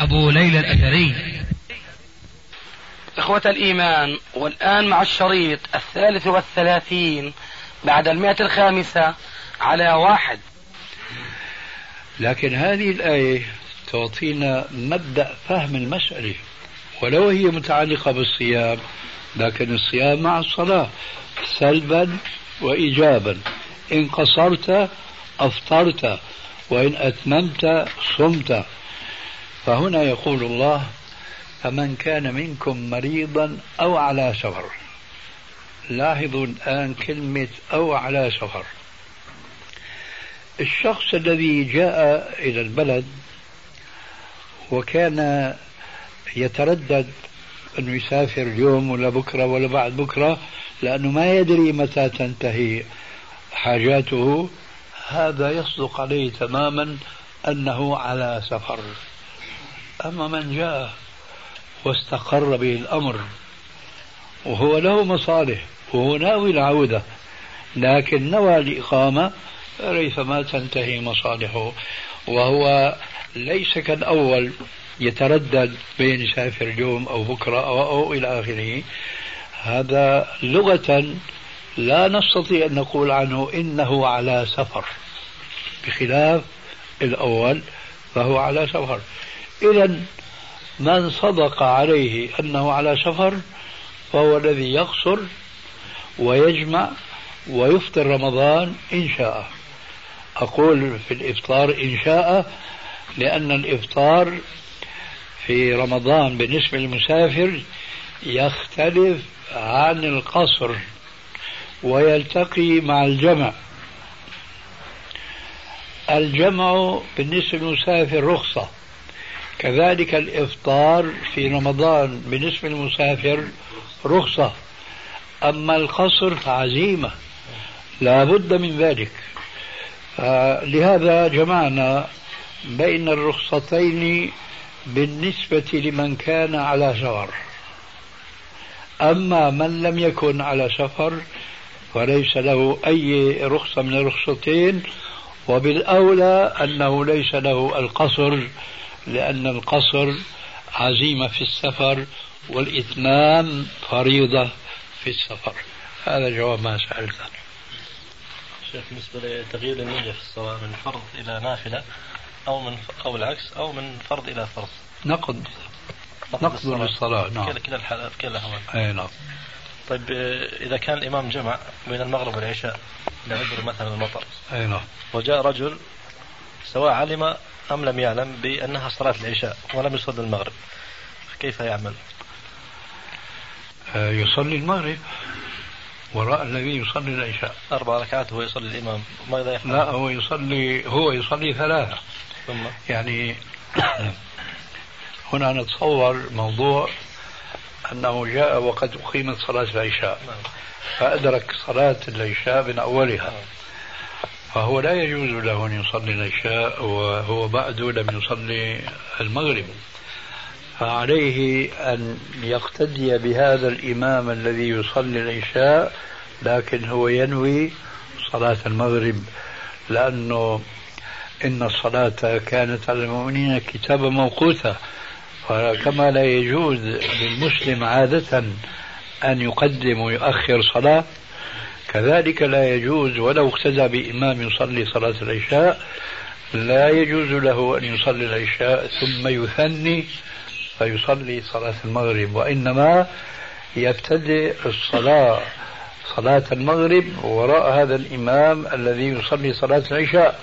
أبو ليلى الأثري. إخوة الإيمان والآن مع الشريط الثالث والثلاثين بعد المئة الخامسة على واحد. لكن هذه الآية تعطينا مبدأ فهم المسألة ولو هي متعلقة بالصيام لكن الصيام مع الصلاة سلبا وإيجابا. إن قصرت أفطرت وإن أتممت صمت. فهنا يقول الله فمن كان منكم مريضا أو على سفر. لاحظوا الآن كلمة أو على سفر الشخص الذي جاء إلى البلد وكان يتردد أنه يسافر اليوم ولا بكرة ولا بعد بكرة لأنه ما يدري متى تنتهي حاجاته هذا يصدق عليه تماما أنه على سفر. أما من جاء واستقر به الأمر وهو له مصالح وهو ناوي العودة لكن نوى الإقامة ريثما تنتهي مصالحه وهو ليس كالأول يتردد بين يسافر اليوم أو بكرة أو, أو إلى آخره. هذا لغة لا نستطيع أن نقول عنه إنه على سفر بخلاف الأول فهو على سفر. إذا من صدق عليه أنه على سفر فهو الذي يقصر ويجمع ويفطر رمضان إن شاء. أقول في الإفطار إن شاء لأن الإفطار في رمضان بالنسبة للمسافر يختلف عن القصر ويلتقي مع الجمع. الجمع بالنسبة للمسافر رخصة. كذلك الإفطار في رمضان بالنسبة للمسافر رخصة. أما القصر فعزيمة. لا بد من ذلك. لهذا جمعنا بين الرخصتين بالنسبة لمن كان على سفر. أما من لم يكن على سفر فليس له أي رخصة من الرخصتين. وبالأولى أنه ليس له القصر لأن القصر عزيمة في السفر والإتمام فريضة في السفر. هذا جواب ما سألت. عنه شيخ بالنسبة لتغيير النية في الصلاة من فرض إلى نافلة أو من أو العكس أو من فرض إلى فرض؟ نقد. نقد للصلاة نعم. كلا الحالات كلا الأحوال أي نعم. طيب إذا كان الإمام جمع بين المغرب والعشاء لعذر مثلا المطر أي نعم. وجاء رجل سواء علم أم لم يعلم بأنها صلاة العشاء ولم يصلي المغرب كيف يعمل؟ آه، يصلي المغرب وراء الذي يصلي العشاء أربع ركعات وهو يصلي الإمام ماذا يفعل؟ لا هو يصلي هو يصلي ثلاثة ثم يعني هنا نتصور موضوع أنه جاء وقد أقيمت صلاة العشاء نعم. فأدرك صلاة العشاء من أولها نعم. فهو لا يجوز له أن يصلي العشاء وهو بعده لم يصلي المغرب. فعليه أن يقتدي بهذا الإمام الذي يصلي العشاء لكن هو ينوي صلاة المغرب لأنه إن الصلاة كانت على المؤمنين كتابا موقوتا. فكما لا يجوز للمسلم عادة أن يقدم ويؤخر صلاة كذلك لا يجوز ولو اقتدى بإمام يصلي صلاة العشاء لا يجوز له أن يصلي العشاء ثم يثني فيصلي صلاة المغرب وإنما يبتدئ الصلاة صلاة المغرب وراء هذا الإمام الذي يصلي صلاة العشاء.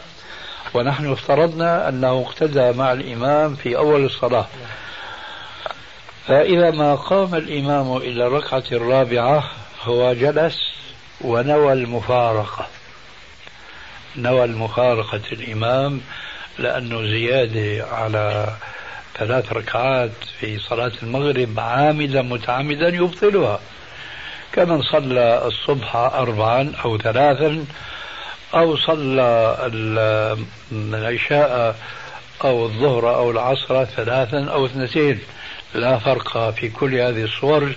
ونحن افترضنا أنه اقتدى مع الإمام في أول الصلاة. فإذا ما قام الإمام إلى الركعة الرابعة هو جلس ونوى المفارقة. نوى المفارقة الإمام لأنه زيادة على ثلاث ركعات في صلاة المغرب عامدا متعمدا يبطلها. كمن صلى الصبح أربعا أو ثلاثا أو صلى العشاء أو الظهر أو العصر ثلاثا أو اثنتين. لا فرق في كل هذه الصور.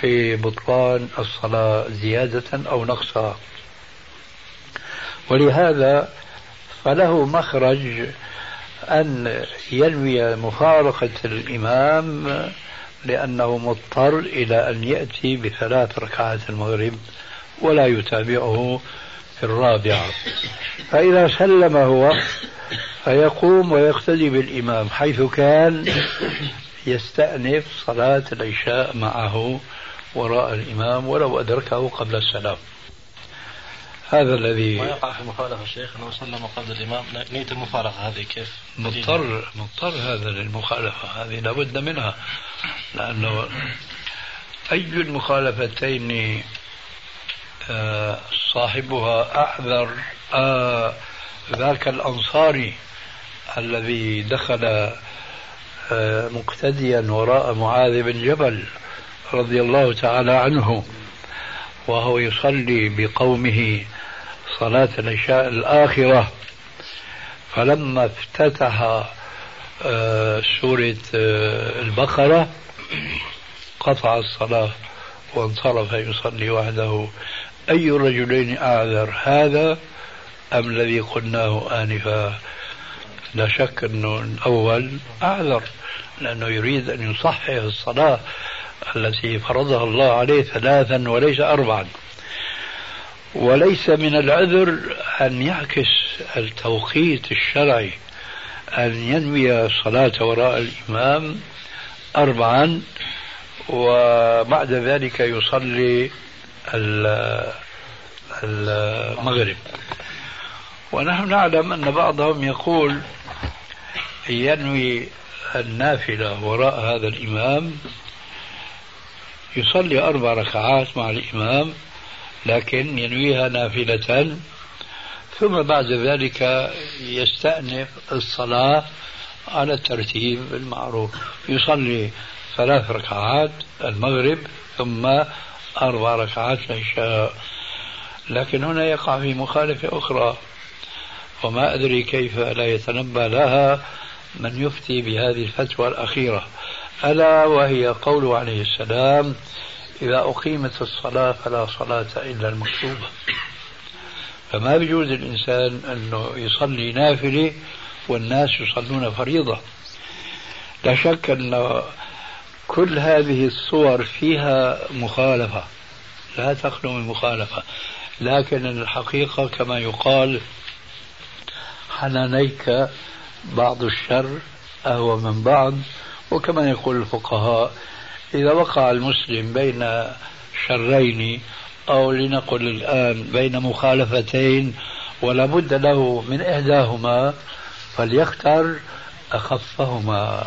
في بطلان الصلاة زيادة أو نقصا. ولهذا فله مخرج أن ينوي مفارقة الإمام لأنه مضطر إلى أن يأتي بثلاث ركعات المغرب ولا يتابعه في الرابعة. فإذا سلم هو فيقوم ويقتدي بالإمام حيث كان يستأنف صلاة العشاء معه وراء الإمام ولو أدركه قبل السلام. هذا الذي ما يقع في المخالفة الشيخ أنه سلم قبل الإمام؟ نية المفارقة هذه كيف؟ مضطر مضطر هذا للمخالفة هذه لابد منها. لأنه أي المخالفتين آه، صاحبها أحذر آه، ذاك الأنصاري الذي دخل آه، مقتديا وراء معاذ بن جبل رضي الله تعالى عنه وهو يصلي بقومه صلاة العشاء الآخرة. فلما افتتح آه، سورة آه، البقرة قطع الصلاة وانصرف يصلي وحده. أي الرجلين أعذر هذا أم الذي قلناه آنفا؟ لا شك أنه الأول أعذر لأنه يريد أن يصحح الصلاة. التي فرضها الله عليه ثلاثا وليس أربعا. وليس من العذر أن يعكس التوقيت الشرعي أن ينوي الصلاة وراء الإمام أربعا وبعد ذلك يصلي المغرب. ونحن نعلم أن بعضهم يقول ينوي النافلة وراء هذا الإمام يصلي أربع ركعات مع الإمام لكن ينويها نافلة. ثم بعد ذلك يستأنف الصلاة على الترتيب المعروف. يصلي ثلاث ركعات المغرب ثم أربع ركعات العشاء. لكن هنا يقع في مخالفة أخرى. وما أدري كيف لا يتنبأ لها من يفتي بهذه الفتوى الأخيرة. ألا وهي قوله عليه السلام إذا أقيمت الصلاة فلا صلاة إلا المكتوبة. فما بيجوز الإنسان أنه يصلي نافلة والناس يصلون فريضة. لا شك أن كل هذه الصور فيها مخالفة. لا تخلو من مخالفة. لكن الحقيقة كما يقال حنانيك بعض الشر أهوى من بعض وكما يقول الفقهاء إذا وقع المسلم بين شرين أو لنقل الآن بين مخالفتين ولا بد له من إحداهما فليختر أخفهما.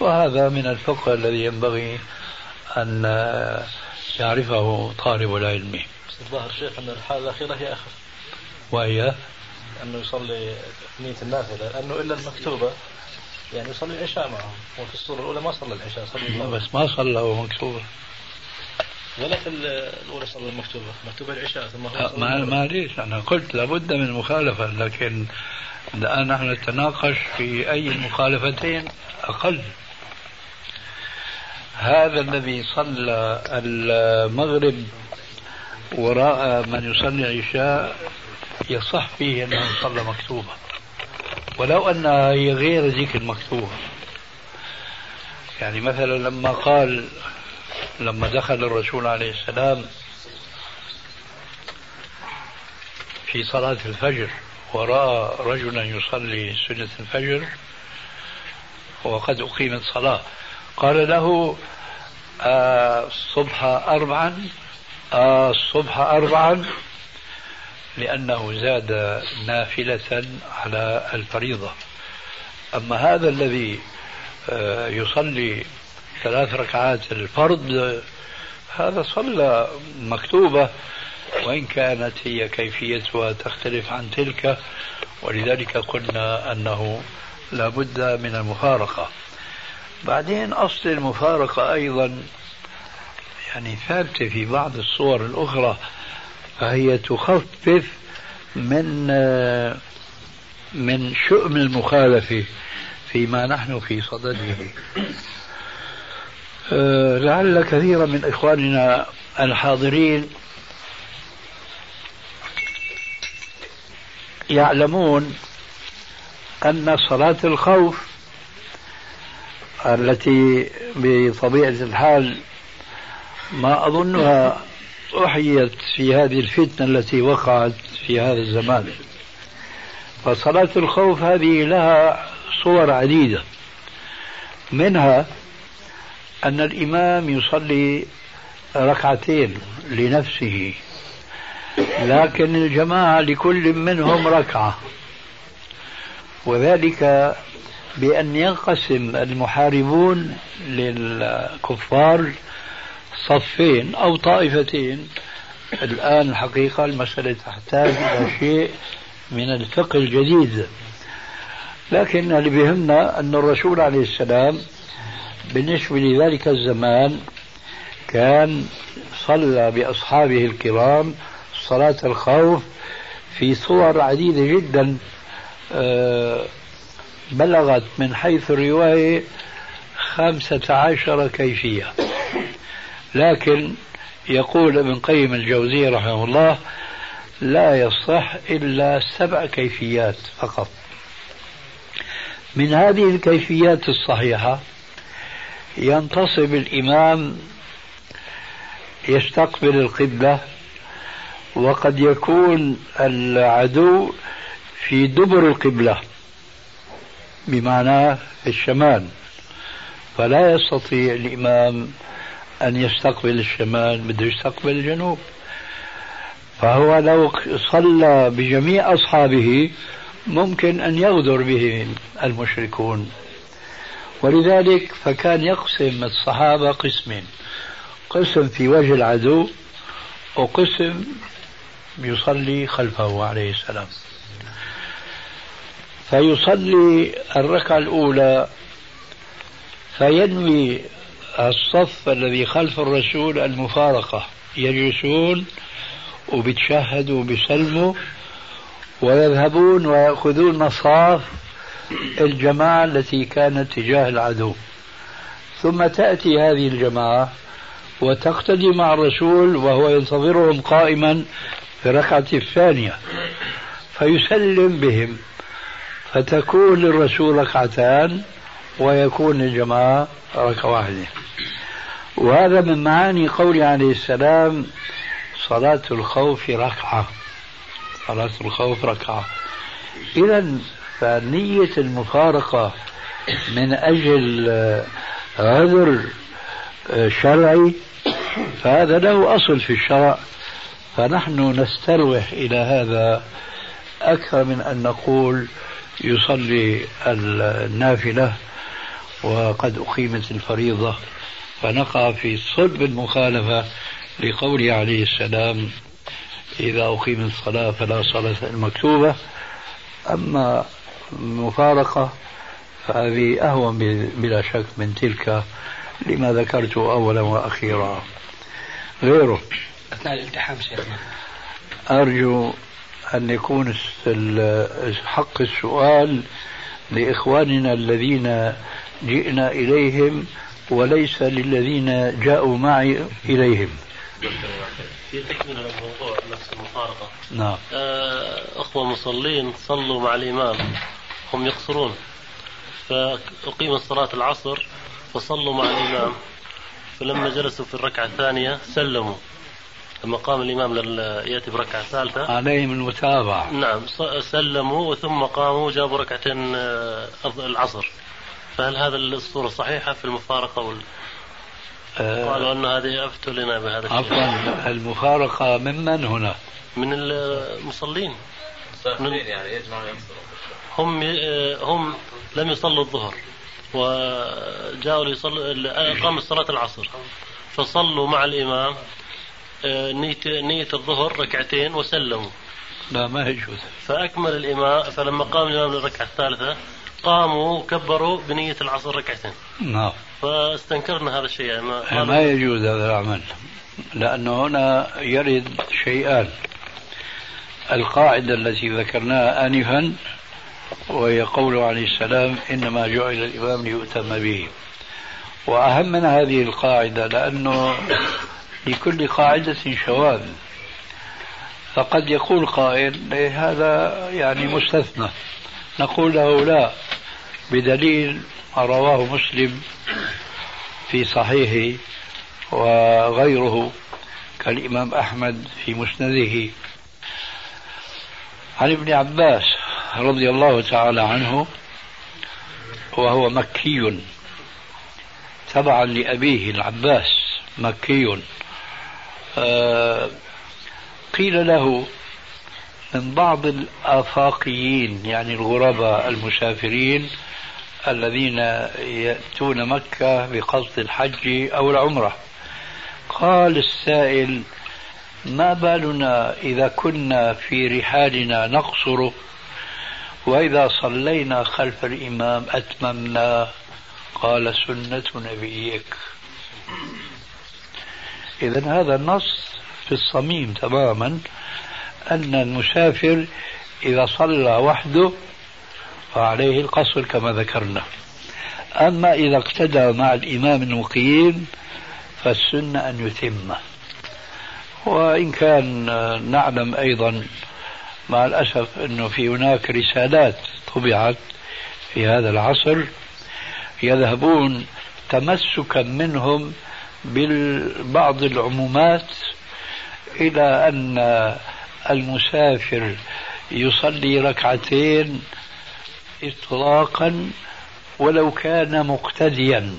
وهذا من الفقه الذي ينبغي أن يعرفه طالب العلم. الظاهر شيخ أن الحالة الأخيرة هي أخف. وهي؟ أنه يصلي نية النافلة لأنه إلا المكتوبة يعني يصلي العشاء معهم. وفي الصورة الأولى ما صلى العشاء صلى بس ما صلى هو مكتوبة ولا في الأولى صلى المكتوبة. مكتوبة العشاء ثم هو ما ما ليش؟ أنا قلت لابد من مخالفة لكن الآن نحن نتناقش في أي المخالفتين أقل. هذا الذي صلى المغرب وراء من يصلي العشاء يصح فيه أنه صلى مكتوبة. ولو أنها هي غير ذيك المكتوبة يعني مثلا لما قال لما دخل الرسول عليه السلام في صلاة الفجر ورأى رجلا يصلي سنة الفجر وقد أقيمت صلاة قال له آه الصبح أربعا آه الصبح أربعا لأنه زاد نافلة على الفريضة. أما هذا الذي آه، يصلي ثلاث ركعات الفرض هذا صلى مكتوبة وإن كانت هي كيفيتها تختلف عن تلك ولذلك قلنا أنه لا بد من المفارقة. بعدين أصل المفارقة أيضا يعني ثابتة في بعض الصور الأخرى. فهي تخفف من من شؤم المخالفة فيما نحن في صدده. أه، لعل كثيرا من إخواننا الحاضرين يعلمون أن صلاة الخوف التي بطبيعة الحال ما أظنها أحيت في هذه الفتنة التي وقعت في هذا الزمان. فصلاة الخوف هذه لها صور عديدة. منها أن الإمام يصلي ركعتين لنفسه لكن الجماعة لكل منهم ركعة. وذلك بأن ينقسم المحاربون للكفار صفين أو طائفتين. الآن الحقيقة المسألة تحتاج إلى شيء من الفقه الجديد. لكن اللي بيهمنا أن الرسول عليه السلام بالنسبة لذلك الزمان كان صلى بأصحابه الكرام صلاة الخوف في صور عديدة جدا آه، بلغت من حيث الرواية خمسة عشر كيفية. لكن يقول ابن قيم الجوزية رحمه الله لا يصح إلا سبع كيفيات فقط. من هذه الكيفيات الصحيحة ينتصب الإمام يستقبل القبلة وقد يكون العدو في دبر القبلة بمعنى الشمال. فلا يستطيع الإمام أن يستقبل الشمال بده يستقبل الجنوب. فهو لو صلى بجميع أصحابه ممكن أن يغدر به المشركون. ولذلك فكان يقسم الصحابة قسمين. قسم في وجه العدو وقسم يصلي خلفه عليه السلام. فيصلي الركعة الأولى فينوي الصف الذي خلف الرسول المفارقة يجلسون وبتشهدوا وبيسلموا ويذهبون ويأخذون مصاف الجماعة التي كانت تجاه العدو. ثم تأتي هذه الجماعة وتقتدي مع الرسول وهو ينتظرهم قائما في الركعة الثانية. فيسلم بهم فتكون للرسول ركعتان ويكون للجماعة ركعة واحدة. وهذا من معاني قوله عليه السلام صلاة الخوف ركعة. صلاة الخوف ركعة. إذا فنية المفارقة من أجل عذر شرعي فهذا له أصل في الشرع. فنحن نستروح إلى هذا أكثر من أن نقول يصلي النافلة وقد أقيمت الفريضة فنقع في صلب المخالفة لقوله عليه السلام إذا أقيمت الصلاة فلا صلاة المكتوبة أما المفارقة فهذه أهون بلا شك من تلك لما ذكرت أولا وأخيرا. غيره. أثناء الالتحام شيخنا. أرجو أن يكون حق السؤال لإخواننا الذين جئنا إليهم وليس للذين جاءوا معي إليهم. في تكملة الموضوع نفس المفارقة. نعم. آه، أخوة مصلين صلوا مع الإمام. هم يقصرون. فأقيمت صلاة العصر فصلوا مع الإمام. فلما جلسوا في الركعة الثانية سلموا. لما قام الإمام يأتي بركعة ثالثة. عليهم المتابعة. نعم سلموا ثم قاموا جابوا ركعتين آه، العصر. فهل هذا الصورة صحيحة في المفارقة وال... قالوا أن هذه أفتوا لنا بهذا الشيء. عفوا. المفارقة ممن هنا؟ من المصلين. من يعني يجمعوا هم هم لم يصلوا الظهر وجاءوا ليصلوا قاموا صلاة العصر. فصلوا مع الإمام آه، نية نية الظهر ركعتين وسلموا. لا ما يجوز. فأكمل الإمام فلما قام الإمام للركعة الثالثة قاموا وكبروا بنية العصر ركعتين. نعم. فاستنكرنا هذا الشيء يعني ما, ما يجوز هذا العمل لأنه هنا يرد شيئان. القاعدة التي ذكرناها آنفا وهي قوله عليه السلام إنما جعل الإمام ليؤتم به. وأهم من هذه القاعدة لأنه لكل قاعدة شواذ. فقد يقول قائل إيه، هذا يعني مستثنى. نقول له لا بدليل ما رواه مسلم في صحيحه وغيره كالإمام أحمد في مسنده. عن ابن عباس رضي الله تعالى عنه وهو مكي تبعا لأبيه العباس مكي. آه، قيل له من بعض الآفاقيين يعني الغرباء المسافرين الذين يأتون مكة بقصد الحج أو العمرة. قال السائل ما بالنا إذا كنا في رحالنا نقصر وإذا صلينا خلف الإمام أتممنا؟ قال سنة نبيك. إذا هذا النص في الصميم تماما. أن المسافر إذا صلى وحده فعليه القصر كما ذكرنا. أما إذا اقتدى مع الإمام المقيم فالسنة أن يتمه وإن كان نعلم أيضا مع الأسف أنه في هناك رسالات طبعت في هذا العصر يذهبون تمسكا منهم ببعض العمومات إلى أن المسافر يصلي ركعتين إطلاقا ولو كان مقتديا.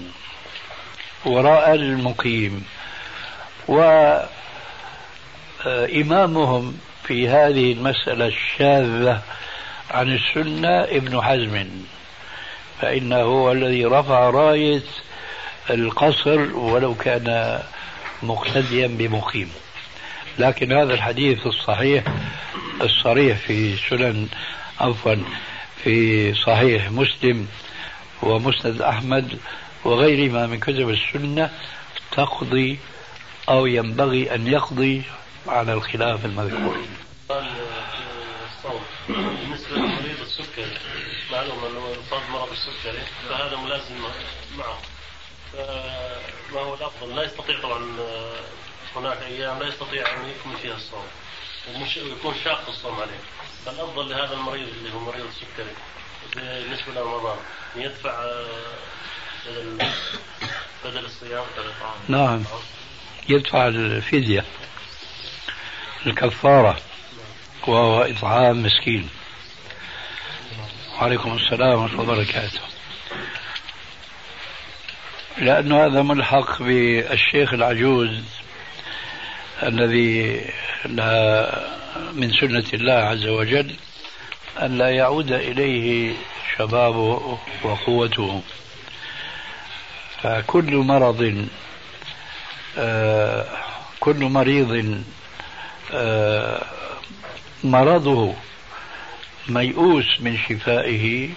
وراء المقيم. وإمامهم في هذه المسألة الشاذة عن السنة ابن حزم. فإنه هو الذي رفع راية القصر ولو كان مقتديا بمقيم. لكن هذا الحديث الصحيح الصريح في سنن عفوا في صحيح مسلم ومسند أحمد وغيرهما من كتب السنة تقضي أو ينبغي أن يقضي على الخلاف المذكور. بالنسبة لمريض السكري معلوم أنه يصاب مرض السكري فهذا ملازم معه. فما هو الأفضل؟ لا يستطيع طبعا هناك أيام لا يستطيع أن يكمل فيها الصوم. ومش يكون شاق الصوم عليه. فالأفضل لهذا المريض اللي هو مريض السكري بالنسبة لرمضان يدفع بدل بدل الصيام نعم. يدفع الفدية. الكفارة. وهو إطعام مسكين. وعليكم السلام ورحمة الله وبركاته. لأنه هذا ملحق بالشيخ العجوز الذي من سنة الله عز وجل أن لا يعود إليه شبابه وقوته. فكل مرض آه، كل مريض آه، مرضه ميؤوس من شفائه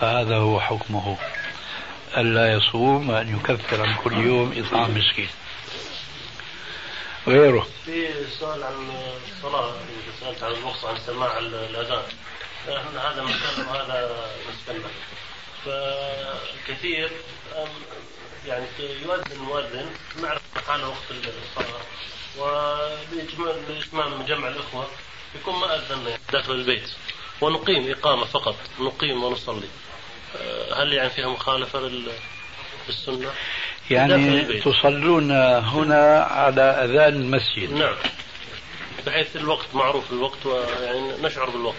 فهذا هو حكمه. ألا يصوم وأن يكفر عن كل يوم إطعام مسكين. غيره. في سؤال عن الصلاة سألت عن الرخصة عن سماع الأذان. هذا مسلم وهذا مسلم فكثير يعني يؤذن المؤذن نعرف حال وقت الصلاة. وبإتمام جمع الإخوة يكون ما أذنا داخل البيت. ونقيم إقامة فقط نقيم ونصلي. هل يعني فيها مخالفة للسنة؟ يعني تصلون هنا على أذان المسجد. نعم. بحيث الوقت معروف الوقت ويعني نشعر بالوقت.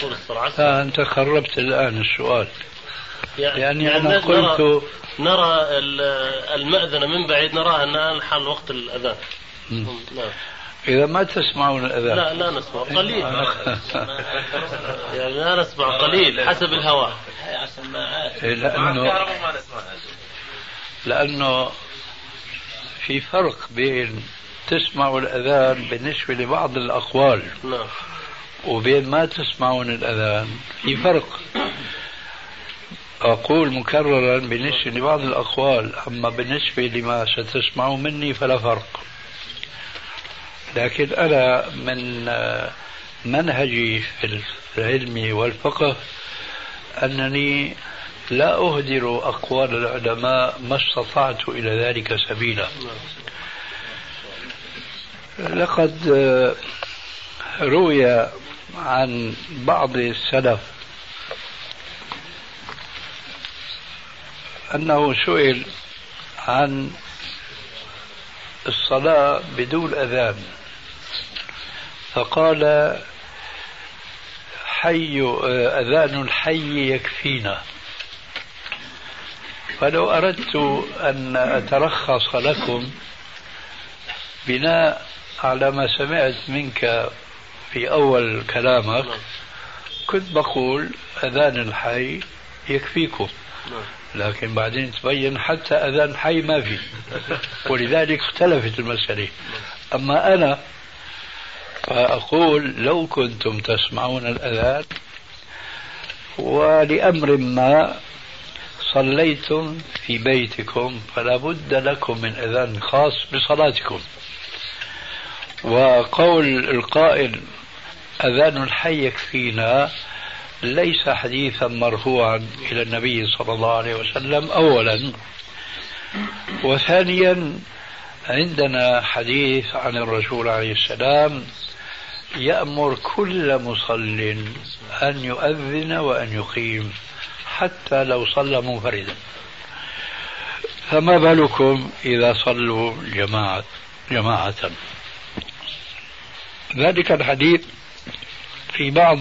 طول الساعة آه أنت خربت الآن السؤال. يعني, يعني, يعني أنا قلت نرى, نرى المأذنة من بعيد نراها الآن حال وقت الأذان. نعم. إذا ما تسمعون الأذان. لا لا نسمع. قليل. يعني لا نسمع قليل حسب الهواء. إيه، لأنه لأنه في فرق بين تسمعوا الأذان بالنسبة لبعض الأقوال نعم. وبين ما تسمعون الأذان. في فرق. أقول مكررا بالنسبة لبعض الأقوال أما بالنسبة لما ستسمعوا مني فلا فرق. لكن أنا من منهجي في العلم والفقه أنني لا أهدر أقوال العلماء ما استطعت إلى ذلك سبيلا. لقد روي عن بعض السلف أنه سئل عن الصلاة بدون أذان. فقال حي أذان الحي يكفينا. فلو أردت أن أترخص لكم بناء على ما سمعت منك في أول كلامك كنت بقول أذان الحي يكفيكم. لكن بعدين تبين حتى أذان حي ما في. ولذلك اختلفت المسألة. أما أنا فأقول لو كنتم تسمعون الأذان ولأمر ما صليتم في بيتكم فلا بد لكم من أذان خاص بصلاتكم. وقول القائل أذان الحي يكفينا ليس حديثا مرفوعا إلى النبي صلى الله عليه وسلم أولا. وثانيا عندنا حديث عن الرسول عليه السلام يأمر كل مصل أن يؤذن وأن يقيم حتى لو صلى منفردا. فما بالكم إذا صلوا جماعة جماعة؟ ذلك الحديث في بعض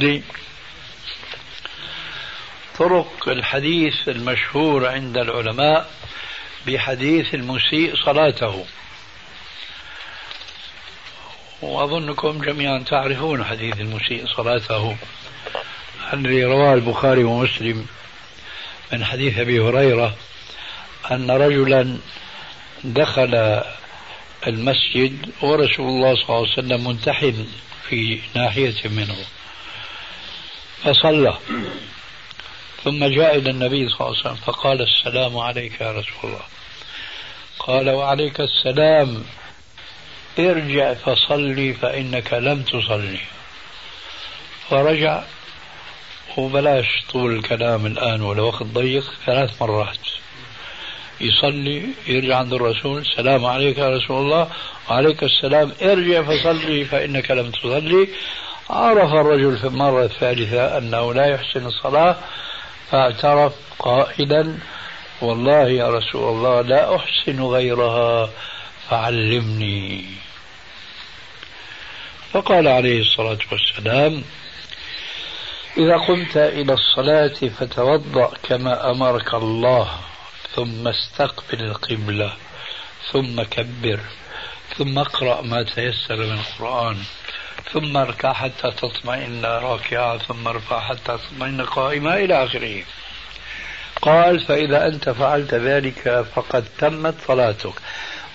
طرق الحديث المشهور عند العلماء بحديث المسيء صلاته. وأظنكم جميعا تعرفون حديث المسيء صلاته. الذي رواه البخاري ومسلم من حديث أبي هريرة أن رجلا دخل المسجد ورسول الله صلى الله عليه وسلم منتحل في ناحية منه فصلى. ثم جاء إلى النبي صلى الله عليه وسلم فقال السلام عليك يا رسول الله. قال وعليك السلام. ارجع فصلي فإنك لم تصلي. فرجع وبلاش طول الكلام الآن والوقت ضيق ثلاث مرات. يصلي يرجع عند الرسول السلام عليك يا رسول الله. وعليك السلام. ارجع فصلي فإنك لم تصلي. عرف الرجل في المرة الثالثة أنه لا يحسن الصلاة فاعترف قائلا والله يا رسول الله لا أحسن غيرها فعلمني. فقال عليه الصلاة والسلام إذا قمت إلى الصلاة فتوضأ كما أمرك الله ثم استقبل القبلة ثم كبر ثم اقرأ ما تيسر من القرآن ثم اركع حتى تطمئن راكعا ثم ارفع حتى تطمئن قائما إلى آخره. قال فإذا أنت فعلت ذلك فقد تمت صلاتك.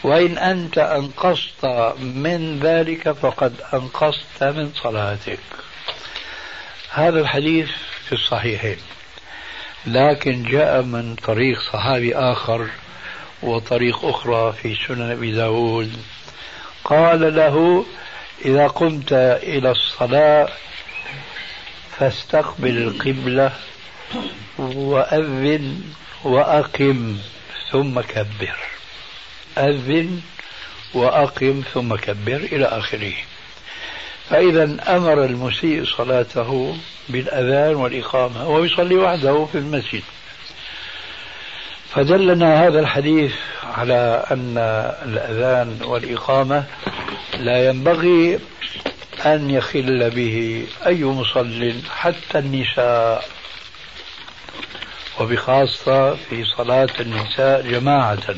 وإن أنت أنقصت من ذلك فقد أنقصت من صلاتك. هذا الحديث في الصحيحين. لكن جاء من طريق صحابي آخر وطريق أخرى في سنن أبي داود. قال له إذا قمت إلى الصلاة فاستقبل القبلة وأذن وأقم ثم كبر. أذن وأقم ثم كبر إلى آخره. فإذا أمر المسيء صلاته بالأذان والإقامة وهو يصلي وحده في المسجد. فدلنا هذا الحديث على أن الأذان والإقامة لا ينبغي أن يخل به أي مصل حتى النساء وبخاصة في صلاة النساء جماعة.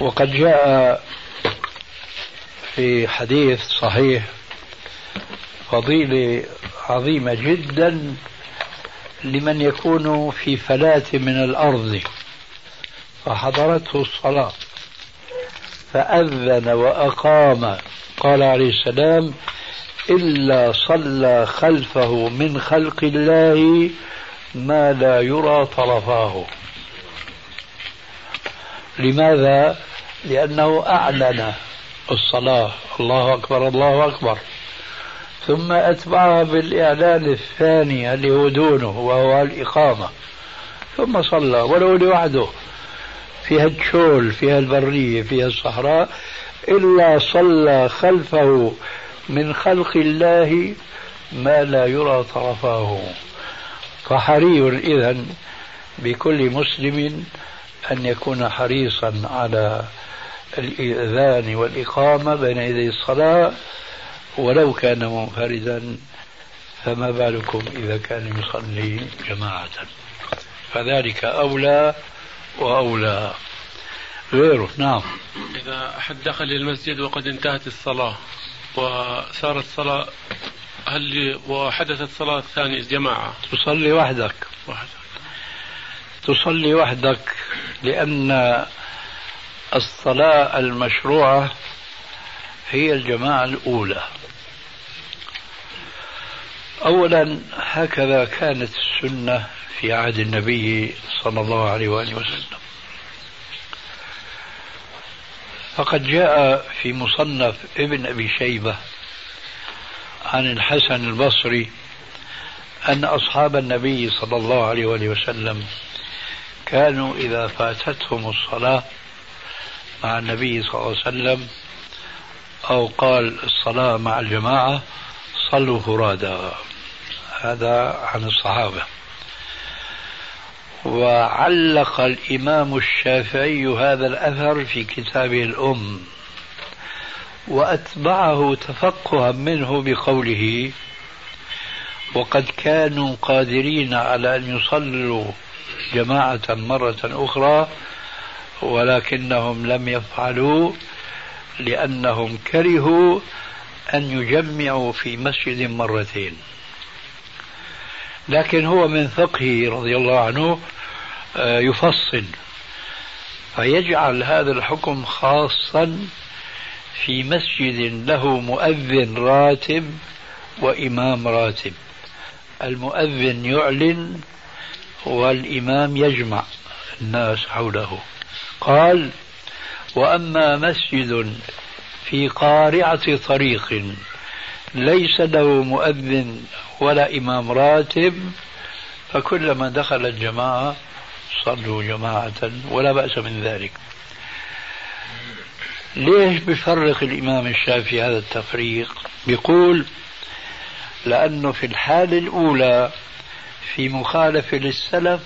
وقد جاء في حديث صحيح فضيلة عظيمة جدا لمن يكون في فلاة من الأرض. فحضرته الصلاة فأذن وأقام. قال عليه السلام إلا صلى خلفه من خلق الله ما لا يرى طرفاه. لماذا؟ لأنه أعلن الصلاة. الله أكبر الله أكبر. ثم أتبعها بالإعلان الثاني اللي هو دونه وهو الإقامة. ثم صلى ولو لوحده. في هالشول في هالبرية في هالصحراء إلا صلى خلفه من خلق الله ما لا يرى طرفاه فحري إذا بكل مسلم أن يكون حريصا على الإذان والإقامة بين يدي الصلاة ولو كان منفردا فما بالكم إذا كان يصلي جماعة؟ فذلك أولى وأولى. غيره نعم. إذا أحد دخل المسجد وقد انتهت الصلاة وصارت صلاة هل وحدثت صلاة ثانية جماعة؟ تصلي وحدك. وحدك. تصلي وحدك لأن الصلاة المشروعة هي الجماعة الأولى. أولا هكذا كانت السنة في عهد النبي صلى الله عليه وآله وسلم. فقد جاء في مصنف ابن أبي شيبة عن الحسن البصري أن أصحاب النبي صلى الله عليه وآله وسلم كانوا إذا فاتتهم الصلاة مع النبي صلى الله عليه وسلم أو قال الصلاة مع الجماعة صلوا فرادا. هذا عن الصحابة. وعلق الإمام الشافعي هذا الأثر في كتابه الأم وأتبعه تفقها منه بقوله وقد كانوا قادرين على أن يصلوا جماعة مرة أخرى ولكنهم لم يفعلوا لأنهم كرهوا أن يجمعوا في مسجد مرتين. لكن هو من فقهه رضي الله عنه آه، يفصل فيجعل هذا الحكم خاصا في مسجد له مؤذن راتب وإمام راتب. المؤذن يعلن والإمام يجمع الناس حوله. قال وأما مسجد في قارعة طريق ليس له مؤذن ولا إمام راتب فكلما دخل الجماعة صلوا جماعة ولا بأس من ذلك. ليش بفرق الإمام الشافعي هذا التفريق؟ بيقول لأنه في الحالة الأولى في مخالفة للسلف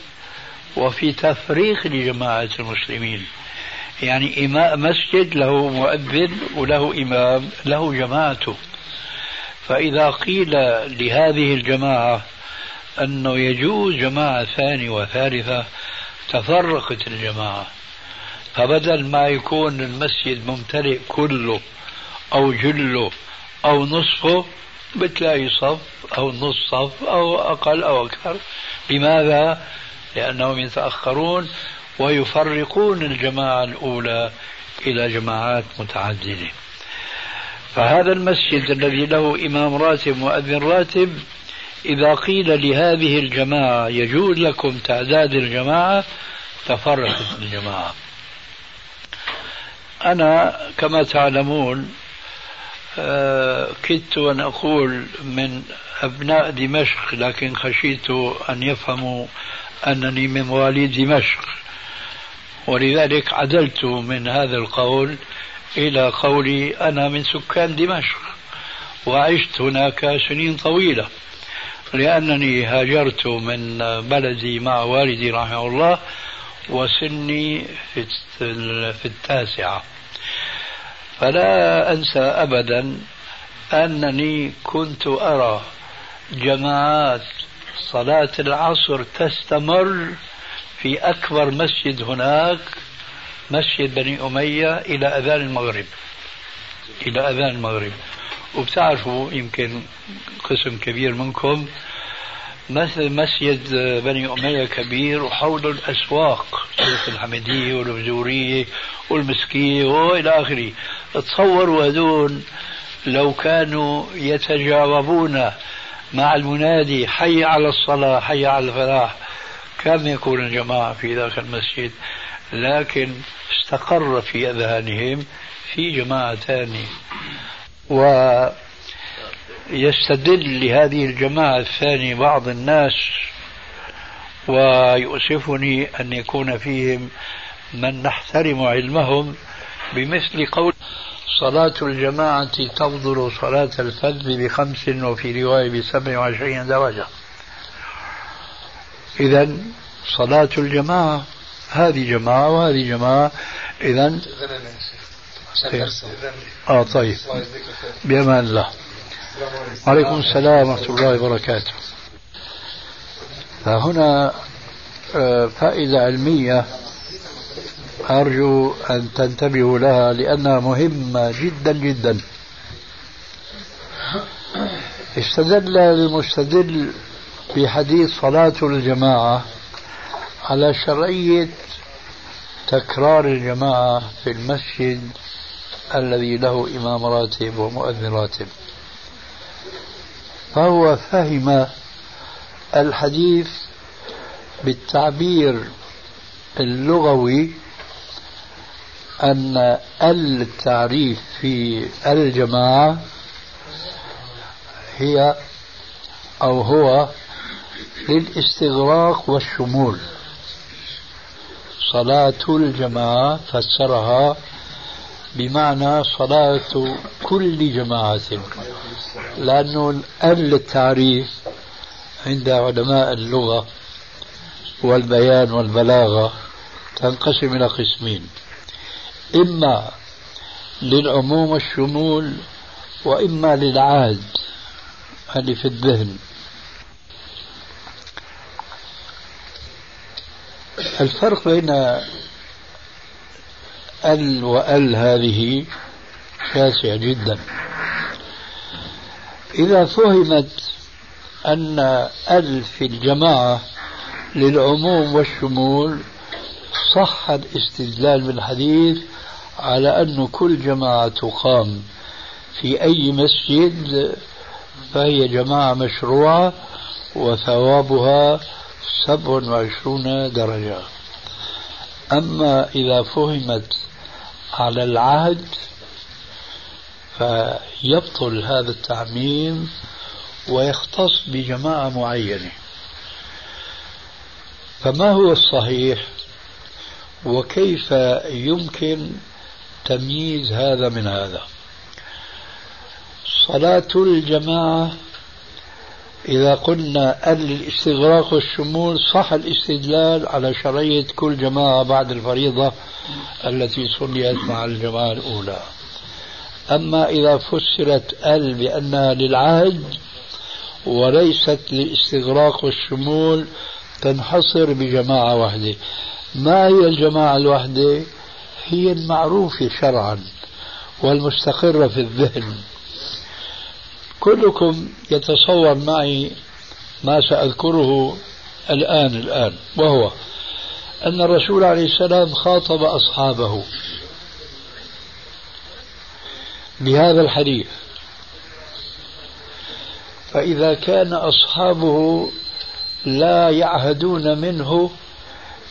وفي تفريق لجماعة المسلمين. يعني إمام مسجد له مؤذن وله إمام له جماعته. فإذا قيل لهذه الجماعة أنه يجوز جماعة ثانية وثالثة تفرقت الجماعة. فبدل ما يكون المسجد ممتلئ كله أو جله أو نصفه بتلاقي صف أو نصف صف أو أقل أو أكثر. لماذا؟ لأنهم يتأخرون ويفرقون الجماعة الأولى إلى جماعات متعددة. فهذا المسجد الذي له إمام راتب مؤذن راتب إذا قيل لهذه الجماعة يجوز لكم تعداد الجماعة تفرقت الجماعة. أنا كما تعلمون كدت أن أقول من أبناء دمشق لكن خشيت أن يفهموا أنني من مواليد دمشق. ولذلك عدلت من هذا القول إلى قولي أنا من سكان دمشق وعشت هناك سنين طويلة لأنني هاجرت من بلدي مع والدي رحمه الله وسني في التاسعة. فلا أنسى أبدا أنني كنت أرى جماعات صلاة العصر تستمر في أكبر مسجد هناك مسجد بني أمية إلى أذان المغرب. إلى أذان المغرب. وبتعرفوا يمكن قسم كبير منكم مثل مسجد بني أمية كبير وحوله الأسواق سوق الحمدية والبزورية والمسكية وإلى آخره. تصوروا هذول لو كانوا يتجاوبون مع المنادي حي على الصلاة حي على الفلاح كم يكون الجماعة في ذاك المسجد لكن استقر في أذهانهم في جماعة ثانية ويستدل لهذه الجماعة الثانية بعض الناس ويؤسفني أن يكون فيهم من نحترم علمهم بمثل قول صلاة الجماعة تفضل صلاة الفذ بخمس وفي رواية بسبع وعشرين درجة. إذا صلاة الجماعة هذه جماعة وهذه جماعة إذا آه طيب. بأمان الله. وعليكم السلام ورحمة الله وبركاته. فهنا آه، فائدة علمية أرجو أن تنتبهوا لها لأنها مهمة جدا جدا. استدل المستدل في حديث صلاة الجماعة على شرعية تكرار الجماعة في المسجد الذي له إمام راتب ومؤذن راتب. فهو فهم الحديث بالتعبير اللغوي أن التعريف في الجماعة هي أو هو للاستغراق والشمول. صلاة الجماعة فسرها بمعنى صلاة كل جماعة. لأنه التعريف عند علماء اللغة والبيان والبلاغة تنقسم إلى قسمين. إما للعموم والشمول وإما للعاد اللي في الذهن. الفرق بين أل وأل هذه شاسع جدا. إذا فهمت أن أل في الجماعة للعموم والشمول صح الاستدلال بالحديث على أن كل جماعة تقام في أي مسجد فهي جماعة مشروعة وثوابها سبع وعشرون درجة. أما إذا فهمت على العهد فيبطل هذا التعميم ويختص بجماعة معينة. فما هو الصحيح؟ وكيف يمكن تمييز هذا من هذا؟ صلاة الجماعة إذا قلنا الاستغراق والشمول صح الاستدلال على شرعية كل جماعة بعد الفريضة التي صليت مع الجماعة الأولى. أما إذا فسرت ال بأنها للعهد وليست للاستغراق والشمول تنحصر بجماعة واحدة. ما هي الجماعة الواحدة؟ هي المعروفة شرعا والمستقرة في الذهن. كلكم يتصور معي ما سأذكره الآن الآن وهو أن الرسول عليه السلام خاطب أصحابه. بهذا الحديث. فإذا كان أصحابه لا يعهدون منه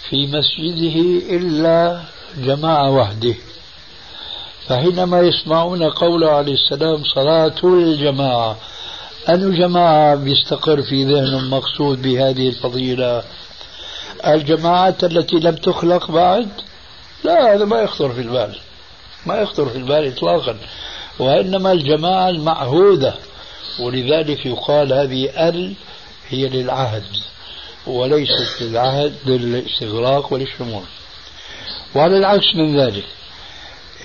في مسجده إلا جماعة وحده. فحينما يسمعون قوله عليه السلام صلاة الجماعة أن جماعة بيستقر في ذهنهم مقصود بهذه الفضيلة؟ الجماعات التي لم تخلق بعد؟ لا هذا ما يخطر في البال. ما يخطر في البال إطلاقا. وإنما الجماعة المعهودة. ولذلك يقال هذه ال هي للعهد وليست للعهد للاستغراق وللشمول وعلى العكس من ذلك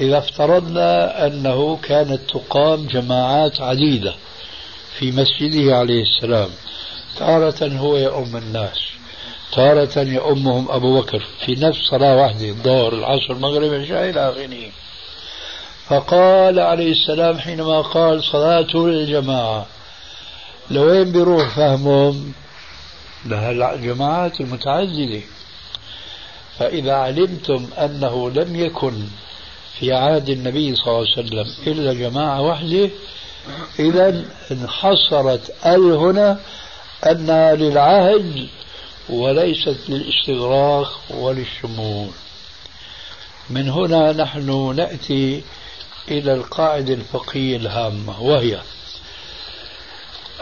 إذا افترضنا أنه كانت تقام جماعات عديدة في مسجده عليه السلام تارة هو يؤم الناس تارة يؤمهم أبو بكر في نفس صلاة واحدة الظهر العصر المغرب العشاء إلى آخره. فقال عليه السلام حينما قال صلاة الجماعة لوين بيروح فهمهم؟ لها الجماعات المتعددة فإذا علمتم أنه لم يكن في عهد النبي صلى الله عليه وسلم. إلا جماعة واحدة إذا انحصرت ال هنا أنها للعهد وليست للاستغراق وللشمول. من هنا نحن نأتي إلى القاعدة الفقهية الهامة وهي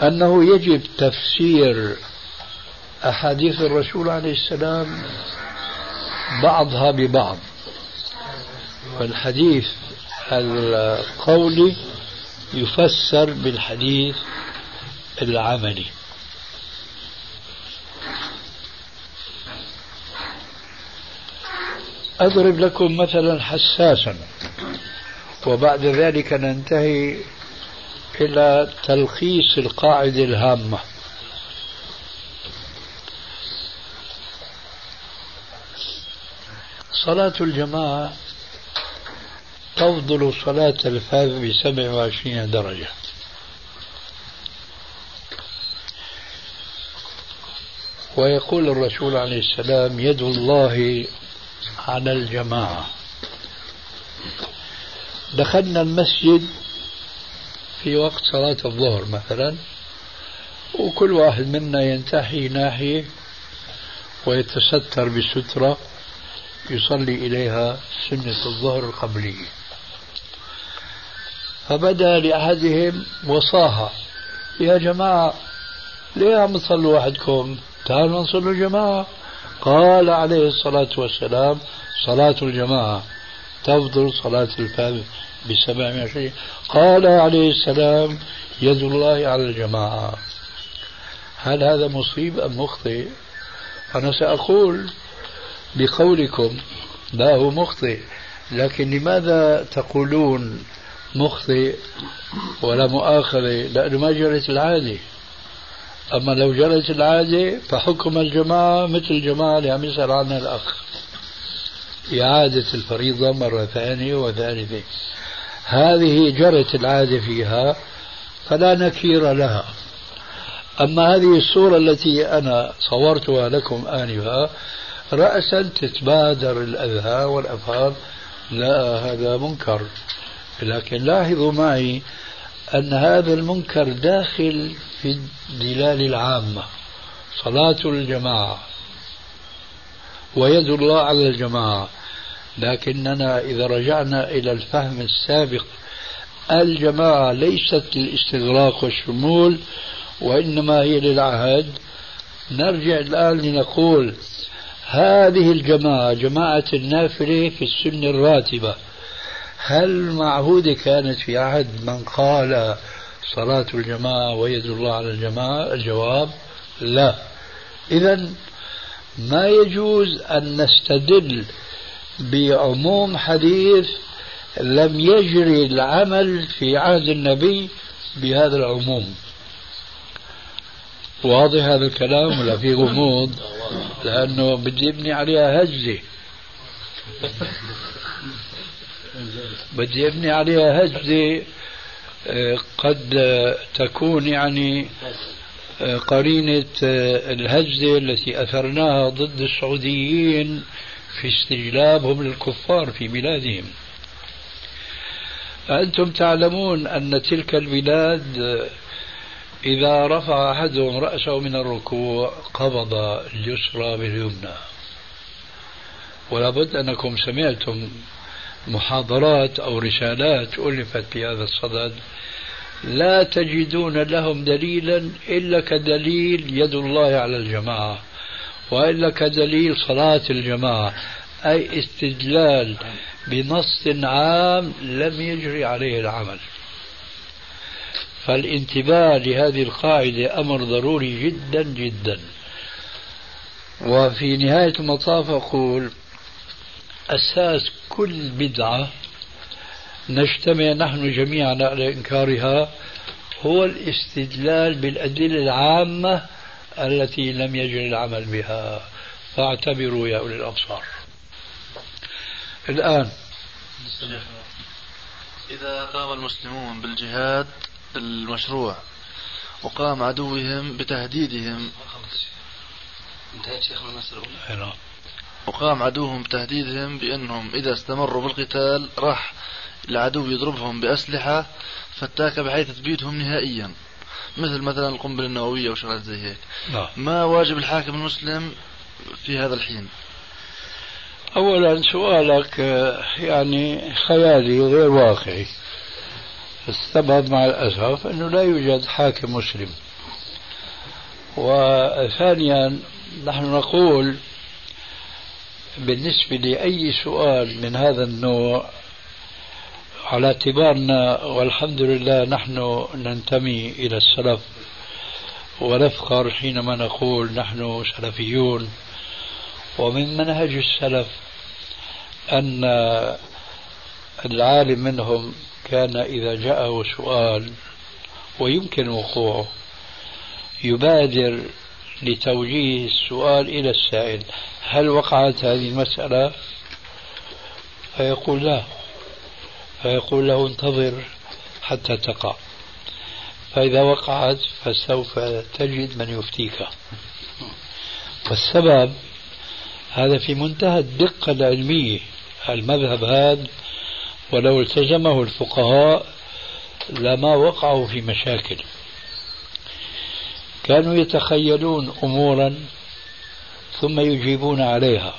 أنه يجب تفسير أحاديث الرسول عليه السلام بعضها ببعض. والحديث القولي يفسر بالحديث العملي. أضرب لكم مثلا حساسا وبعد ذلك ننتهي إلى تلخيص القاعدة الهامة. صلاة الجماعة تفضل صلاة الفرد بسبع وعشرين درجة. ويقول الرسول عليه السلام يد الله على الجماعة. دخلنا المسجد في وقت صلاة الظهر مثلا وكل واحد منا ينتحي ناحية ويتستر بسترة يصلي إليها سنة الظهر القبلية. فبدأ لأحدهم وصاها. يا جماعة ليه عم تصلوا وحدكم؟ تعالوا نصلوا جماعة. قال عليه الصلاة والسلام صلاة الجماعة تفضل صلاة الفجر بسبع قال عليه السلام يد الله على الجماعة. هل هذا مصيب أم مخطئ؟ أنا سأقول بقولكم لا هو مخطئ لكن لماذا تقولون مخطئ ولا مؤاخذة لأنه ما جرت العادة أما لو جرت العادة فحكم الجماعة مثل الجماعة اللي عم يسأل عنها الأخ. إعادة الفريضة مرة ثانية وثالثة هذه جرت العادة فيها فلا نكير لها. أما هذه الصورة التي أنا صورتها لكم آنفا رأسا تتبادر الأذهان والأفهام. لا هذا منكر. لكن لاحظوا معي أن هذا المنكر داخل في الدلال العامة صلاة الجماعة ويد الله على الجماعة. لكننا إذا رجعنا إلى الفهم السابق الجماعة ليست للاستغراق والشمول وإنما هي للعهد. نرجع الآن لنقول هذه الجماعة جماعة النافلة في السنة الراتبة هل معهودة كانت في عهد من قال صلاة الجماعة ويد الله على الجماعة؟ الجواب لا. إذا ما يجوز أن نستدل بعموم حديث لم يجري العمل في عهد النبي بهذا العموم. واضح هذا الكلام ولا في غموض؟ لأنه بدي ابني عليها هزة بدي ابني عليها هزة آه، قد تكون يعني آه، قرينة آه، الهزة التي أثرناها ضد السعوديين في استجلابهم للكفار في بلادهم. أنتم تعلمون أن تلك البلاد إذا رفع أحدهم رأسه من الركوع قبض اليسرى باليمنى. ولا بد أنكم سمعتم محاضرات أو رسالات ألفت في هذا الصدد لا تجدون لهم دليلا إلا كدليل يد الله على الجماعة وإلا كدليل صلاة الجماعة أي استدلال بنص عام لم يجري عليه العمل. فالانتباه لهذه القاعدة أمر ضروري جدا جدا. وفي نهاية المطاف أقول أساس كل بدعة نجتمع نحن جميعا على إنكارها هو الاستدلال بالأدلة العامة التي لم يجري العمل بها. فاعتبروا يا أولي الأبصار. الآن. إذا قام المسلمون بالجهاد المشروع وقام عدوهم بتهديدهم. انتهت شيخنا المسألة نعم وقام عدوهم بتهديدهم بأنهم إذا استمروا بالقتال راح العدو يضربهم بأسلحة فتاكة بحيث تبيدهم نهائيا. مثل مثلا القنبلة النووية وشغلات زي هيك. ما واجب الحاكم المسلم في هذا الحين؟ أولا سؤالك يعني خيالي غير واقعي. السبب مع الأسف أنه لا يوجد حاكم مسلم. وثانيا نحن نقول بالنسبة لأي سؤال من هذا النوع على اعتبارنا والحمد لله نحن ننتمي إلى السلف ونفخر حينما نقول نحن سلفيون. ومن منهج السلف أن العالم منهم كان إذا جاءه سؤال ويمكن وقوعه يبادر لتوجيه السؤال إلى السائل. هل وقعت هذه المسألة؟ فيقول لا. فيقول له انتظر حتى تقع. فإذا وقعت فسوف تجد من يفتيك. والسبب هذا في منتهى الدقة العلمية. المذهب هذا ولو التزمه الفقهاء لما وقعوا في مشاكل. كانوا يتخيلون أمورا ثم يجيبون عليها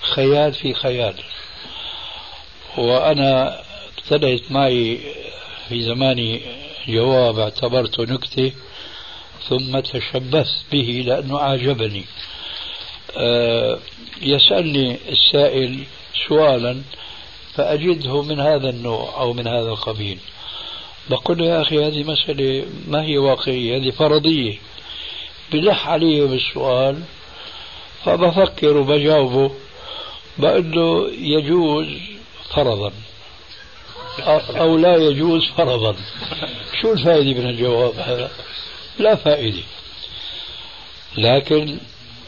خيال في خيال. وأنا ابتدأت معي في زماني جواب اعتبرته نكتة ثم تشبثت به لأنه أعجبني. أه يسألني السائل سؤالا فأجده من هذا النوع أو من هذا القبيل. بقول له يا أخي هذه مسألة ما هي واقعية هذه فرضية. بلح علي بالسؤال فبفكر وبجاوبه بقول له يجوز فرضا. أو لا يجوز فرضا. شو الفائدة من الجواب هذا؟ لا فائدة. لكن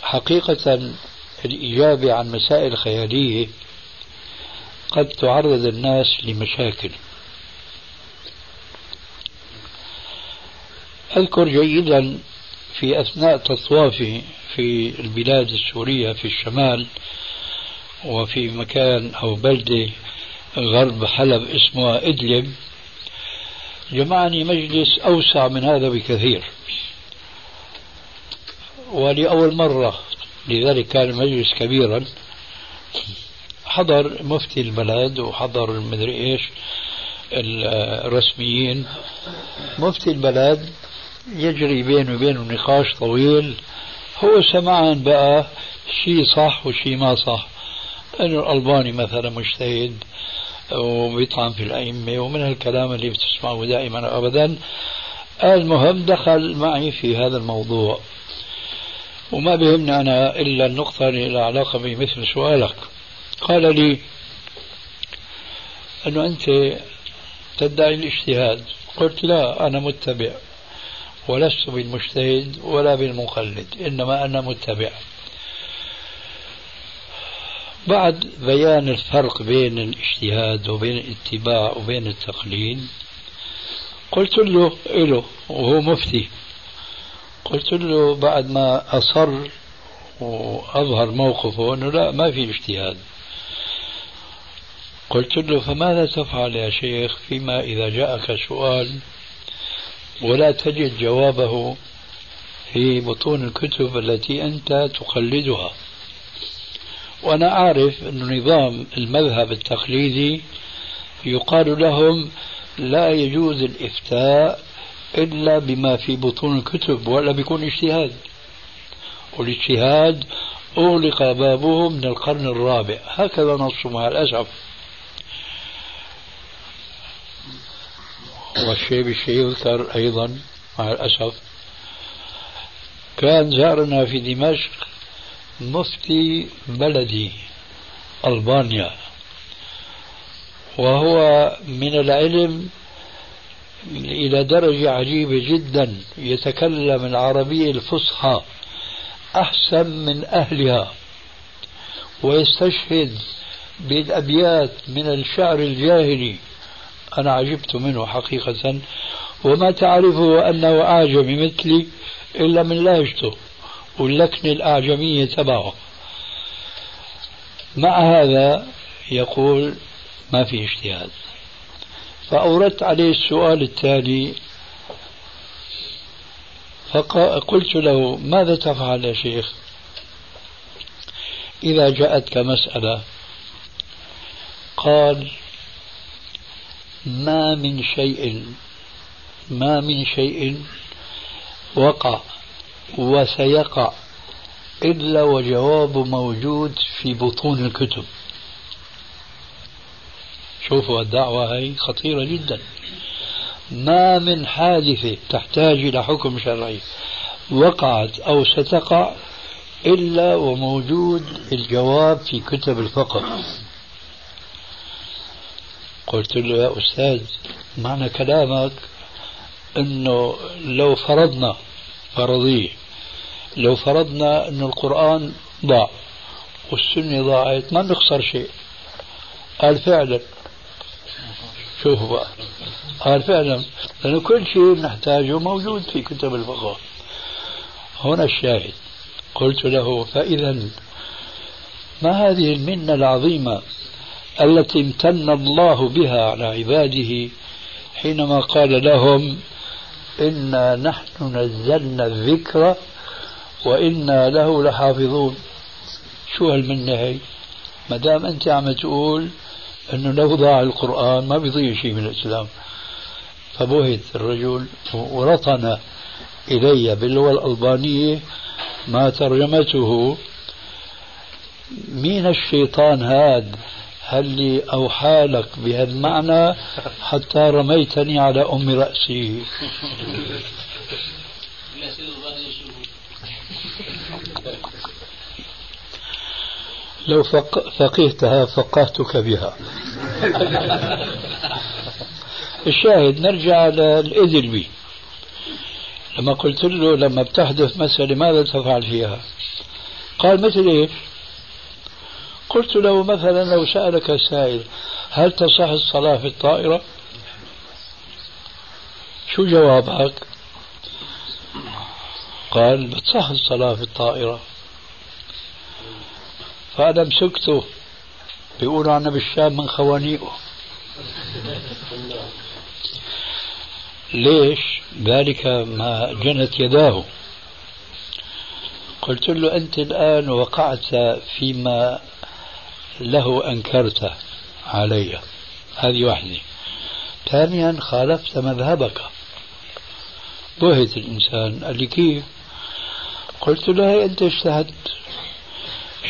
حقيقة الإجابة عن مسائل خيالية قد تعرض الناس لمشاكل. أذكر جيدا في أثناء تطوافي في البلاد السورية في الشمال وفي مكان أو بلدة غرب حلب اسمها إدلب جمعني مجلس أوسع من هذا بكثير. ولأول مرة لذلك كان المجلس كبيرا حضر مفتي البلد وحضر المدري إيش الرسميين. مفتي البلد يجري بينه وبينه نقاش طويل. هو سمعا بقى شيء صح وشيء ما صح. إنه الألباني مثلا مجتهد وبيطعن في الأئمة ومن هالكلام اللي بتسمعه دائما ابدا المهم دخل معي في هذا الموضوع. وما بهمني أنا إلا النقطة اللي لها علاقة بمثل سؤالك. قال لي أنه أنت تدعي الاجتهاد قلت لا أنا متبع. ولست بالمجتهد ولا بالمقلد إنما أنا متبع. بعد بيان الفرق بين الاجتهاد وبين الاتباع وبين التقليد قلت له إله وهو مفتي قلت له بعد ما أصر وأظهر موقفه أنه لا ما في اجتهاد قلت له فماذا تفعل يا شيخ؟ فيما إذا جاءك سؤال ولا تجد جوابه في بطون الكتب التي أنت تقلدها. وأنا أعرف أن نظام المذهب التقليدي يقال لهم لا يجوز الإفتاء إلا بما في بطون الكتب ولا بيكون اجتهاد. والاجتهاد أغلق بابه من القرن الرابع. هكذا نص مع الأسف. والشيء بالشيء يذكر أيضا مع الأسف. كان زارنا في دمشق مفتي بلدي ألبانيا. وهو من العلم إلى درجة عجيبة جدا يتكلم العربية الفصحى أحسن من أهلها ويستشهد بالأبيات من الشعر الجاهلي. أنا عجبت منه حقيقة. وما تعرفه أنه أعجمي مثلي إلا من لهجته واللكنة الأعجمية تبعه مع هذا يقول ما في اجتهاد. فأوردت عليه السؤال التالي فقلت له ماذا تفعل يا شيخ؟ إذا جاءتك مسألة. قال ما من شيء ما من شيء وقع وسيقع إلا وجواب موجود في بطون الكتب. شوفوا الدعوة هي خطيرة جدا. ما من حادثة تحتاج إلى حكم شرعي وقعت أو ستقع إلا وموجود الجواب في كتب الفقه. قلت له يا أستاذ معنى كلامك أنه لو فرضنا فرضية لو فرضنا أن القرآن ضاع والسنة ضاعت ما نخسر شيء. قال فعلا. شوفوا بقى. قال فعلا. لأنه كل شيء نحتاجه موجود في كتب الفقه. هنا الشاهد. قلت له فإذا ما هذه المنة العظيمة التي امتن الله بها على عباده حينما قال لهم إنا نحن نزلنا الذكر وإنا له لحافظون. شو هالمنة هي ما دام أنت عم تقول أنه لو ضاع القرآن ما بيضيع شيء من الإسلام. فبهت الرجل ورطن إلي باللغة الألبانية ما ترجمته. مين الشيطان هاد هل لي أوحى لك بهذا المعنى حتى رميتني على أم رأسي؟ لو فقهتها فقهتك بها. الشاهد نرجع للإذلبي لما قلت له لما بتحدث مسألة ماذا تفعل فيها؟ قال مثل إيش؟ قلت له مثلا لو سألك سائل هل تصح الصلاة في الطائرة؟ شو جوابك؟ قال بتصح الصلاة في الطائرة. فأنا مسكته. بيقولوا عنا بالشام من خوانيقه. ليش؟ ذلك ما جنت يداه. قلت له أنت الآن وقعت فيما له أنكرت علي. هذه واحدة. ثانيا خالفت مذهبك. بهت الإنسان. قال لي كيف؟ قلت له أنت اجتهدت.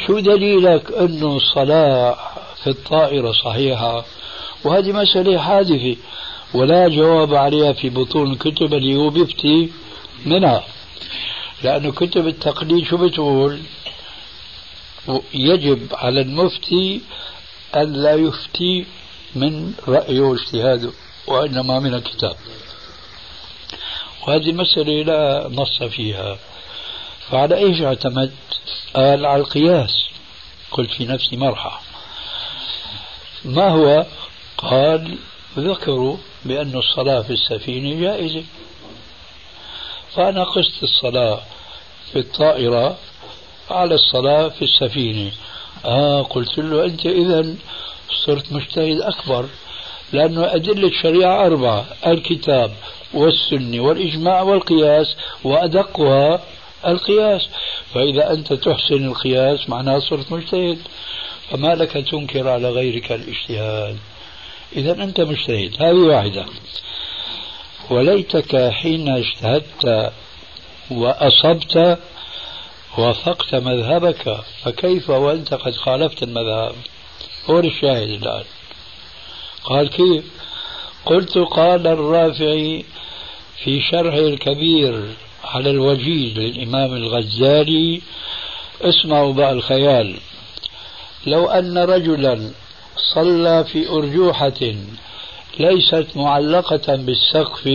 شو دليلك أنه الصلاة في الطائرة صحيحة؟ وهذه مسألة حادثة. ولا جواب عليها في بطون الكتب اللي هو بيفتي منها. لأنه كتب التقليد شو بتقول؟ يجب على المفتي أن لا يفتي من رأيه واجتهاده وإنما من الكتاب. وهذه المسألة لا نص فيها. فعلى إيش اعتمدت؟ قال على القياس. قلت في نفسي مرحى ما هو؟ قال ذكروا بأن الصلاة في السفينة جائزة. فأنا قست الصلاة في الطائرة على الصلاة في السفينة. آه قلت له أنت إذا صرت مجتهد أكبر لأنه أدلة الشريعة أربعة الكتاب والسنة والإجماع والقياس وأدقها القياس. فإذا أنت تحسن القياس معناها صرت مجتهد. فما لك تنكر على غيرك الاجتهاد. إذا أنت مجتهد هذه واحدة. وليتك حين اجتهدت وأصبت وافقت مذهبك فكيف وأنت قد خالفت المذهب؟ هو الشاهد الآن. قال كيف؟ قلت قال الرافعي في شرحه الكبير على الوجيز للإمام الغزالي اسمعوا بقى الخيال. لو أن رجلا صلى في أرجوحة ليست معلقة بالسقف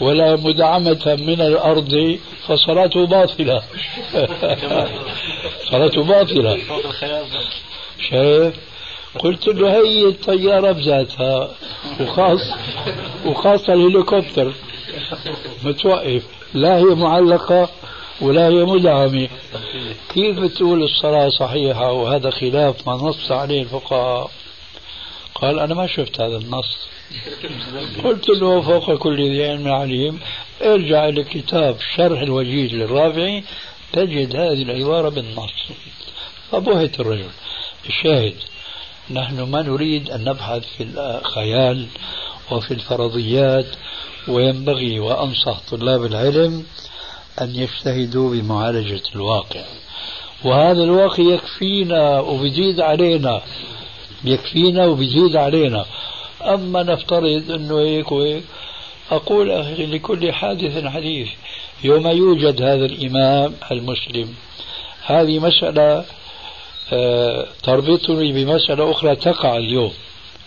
ولا مدعمة من الأرض فصلاته باطلة. صلاته باطلة. شايف؟ قلت له هي الطيارة بذاتها. وخاص وخاصة الهليكوبتر. متوقف. لا هي معلقة ولا هي مدعمة. كيف بتقول الصلاة صحيحة؟ وهذا خلاف ما نص عليه الفقهاء. قال أنا ما شفت هذا النص. قلت له فوق كل ذي علم عليم ارجع إلى كتاب شرح الوجيز للرافعي تجد هذه العبارة بالنص. فبهت الرجل. الشاهد نحن ما نريد أن نبحث في الخيال وفي الفرضيات وينبغي وأنصح طلاب العلم أن يجتهدوا بمعالجة الواقع. وهذا الواقع يكفينا وبيزيد علينا يكفينا وبيزيد علينا. أما نفترض أنه هيك وهيك أقول أخي لكل حادث حديث يوم يوجد هذا الإمام المسلم هذه مسألة آه، تربطني بمسألة أخرى تقع اليوم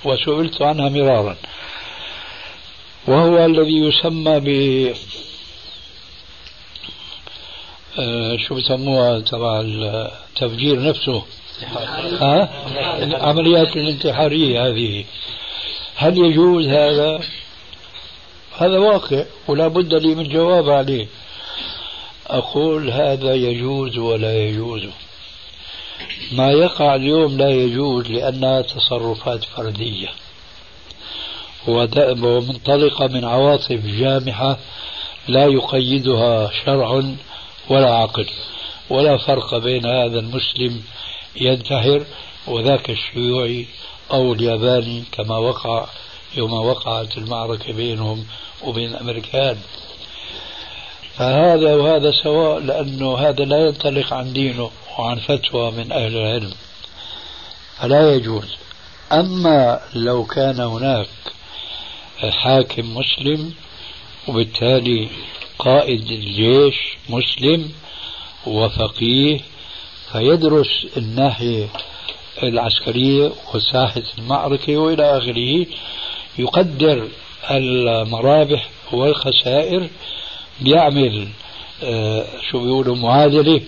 وسئلت عنها مرارا وهو الذي يسمى ب آه، شو بسموها تبع التفجير نفسه؟ ها؟ العمليات الانتحارية هذه. هل يجوز هذا؟ هذا واقع ولا بد لي من جواب عليه. أقول هذا يجوز ولا يجوز. ما يقع اليوم لا يجوز لأنها تصرفات فردية. ومنطلقة من عواطف جامحة لا يقيدها شرع ولا عقل. ولا فرق بين هذا المسلم ينتحر وذاك الشيوعي أو الياباني كما وقع يوم وقعت المعركة بينهم وبين الأمريكان فهذا وهذا سواء لأنه هذا لا ينطلق عن دينه وعن فتوى من أهل العلم. فلا يجوز. أما لو كان هناك حاكم مسلم وبالتالي قائد الجيش مسلم وفقيه فيدرس الناحية العسكرية وساحة المعركة وإلى آخره يقدر المرابح والخسائر بيعمل آه شو بيقولوا معادلة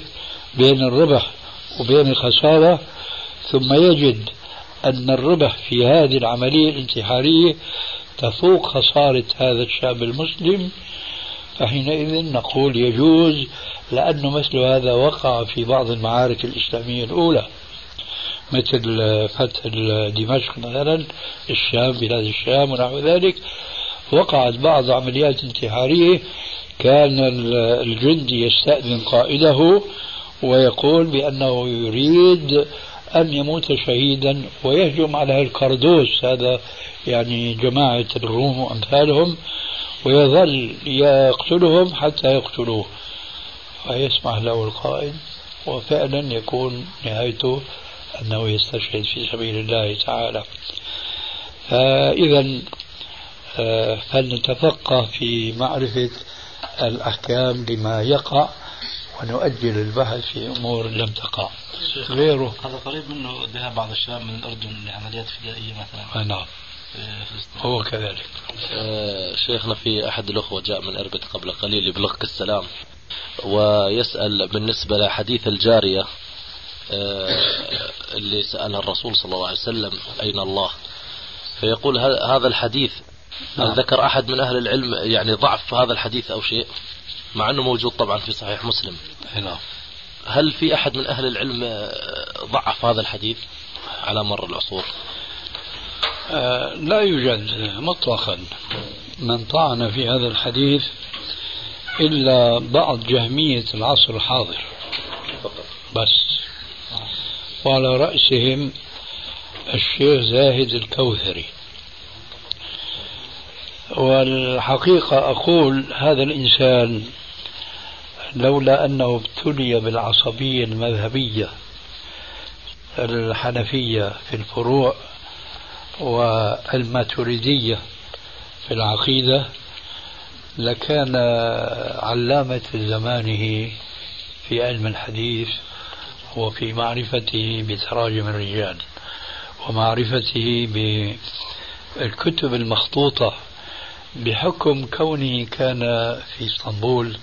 بين الربح وبين الخسارة. ثم يجد أن الربح في هذه العملية الانتحارية تفوق خسارة هذا الشاب المسلم. فحينئذ نقول يجوز لأنه مثل هذا وقع في بعض المعارك الإسلامية الأولى. مثل فتح دمشق مثلا الشام بلاد الشام ونحو ذلك. وقعت بعض عمليات انتحارية. كان الجندي يستأذن قائده ويقول بأنه يريد أن يموت شهيدا ويهجم على الكردوس. هذا يعني جماعة الروم وأمثالهم. ويظل يقتلهم حتى يقتلوه. فيسمح له القائد. وفعلا يكون نهايته أنه يستشهد في سبيل الله تعالى. فإذا آه، فلنتفقه في معرفة الأحكام لما يقع ونؤجل البحث في أمور لم تقع. غيره. هذا قريب منه ذهاب بعض الشباب من الأردن لعمليات فدائية مثلا. نعم. هو كذلك. آه شيخنا في أحد الأخوة جاء من أربد قبل قليل يبلغك السلام ويسأل بالنسبة لحديث الجارية آه اللي سألها الرسول صلى الله عليه وسلم أين الله؟ فيقول هذا الحديث هل نعم. ذكر أحد من أهل العلم يعني ضعف هذا الحديث أو شيء؟ مع أنه موجود طبعا في صحيح مسلم. نعم. هل في أحد من أهل العلم ضعف هذا الحديث على مر العصور؟ آه لا يوجد مطلقا. من طعن في هذا الحديث إلا بعض جهمية العصر الحاضر. بس. وعلى رأسهم الشيخ زاهد الكوثري. والحقيقة أقول هذا الإنسان لولا أنه ابتلي بالعصبية المذهبية الحنفية في الفروع والماتريدية في العقيدة لكان علامة زمانه في علم الحديث وفي معرفته بتراجم الرجال ومعرفته بالكتب المخطوطة بحكم كونه كان في اسطنبول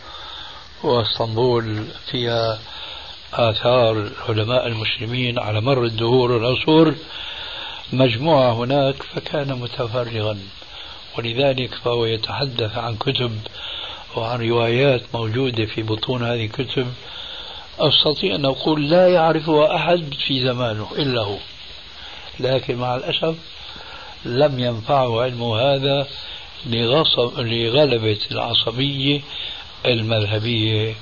واسطنبول فيها آثار علماء المسلمين على مر الدهور والعصور. مجموعة هناك فكان متفرغا ولذلك فهو يتحدث عن كتب وعن روايات موجودة في بطون هذه الكتب. أستطيع أن أقول لا يعرفها أحد في زمانه إلا هو. لكن مع الأسف لم ينفعه علم هذا لغلبة العصبية المذهبية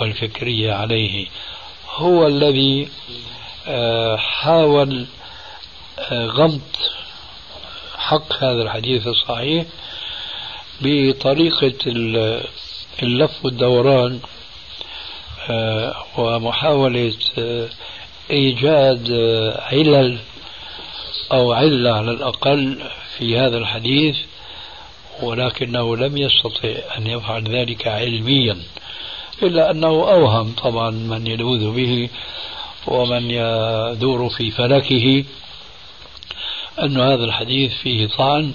والفكرية عليه. هو الذي آه، حاول آه، غمط حق هذا الحديث الصحيح بطريقة اللف والدوران ومحاولة إيجاد علل أو علة على الأقل في هذا الحديث ولكنه لم يستطع أن يفعل ذلك علميا إلا أنه أوهم طبعا من يلوذ به ومن يدور في فلكه أن هذا الحديث فيه طعن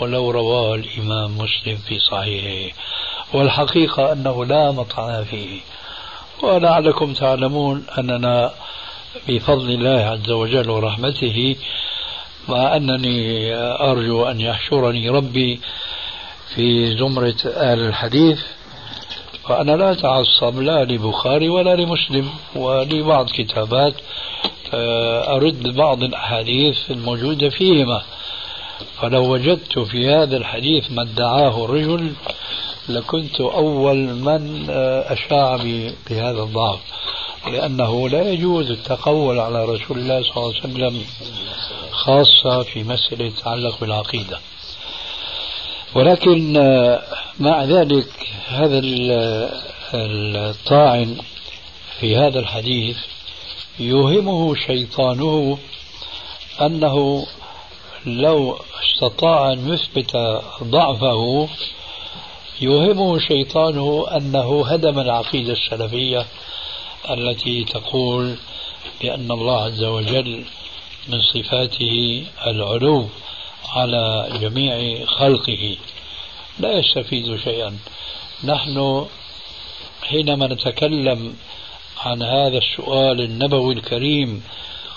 ولو رواه الإمام مسلم في صحيحه والحقيقة أنه لا مطعن فيه. ولعلكم تعلمون أننا بفضل الله عز وجل ورحمته مع أنني أرجو أن يحشرني ربي في زمرة آل الحديث فأنا لا أتعصب لا لبخاري ولا لمسلم ولبعض كتابات آه، أرد بعض الأحاديث الموجودة فيهما. فلو وجدت في هذا الحديث ما ادعاه الرجل لكنت أول من آه، أشاع بهذا الضعف لأنه لا يجوز التقول على رسول الله صلى الله عليه وسلم خاصة في مسألة تتعلق بالعقيدة. ولكن آه، مع ذلك هذا الطاعن في هذا الحديث يوهمه شيطانه أنه لو استطاع أن يثبت ضعفه يوهمه شيطانه أنه هدم العقيدة السلفية التي تقول بأن الله عز وجل من صفاته العلو على جميع خلقه. لا يستفيد شيئا. نحن حينما نتكلم عن هذا السؤال النبوي الكريم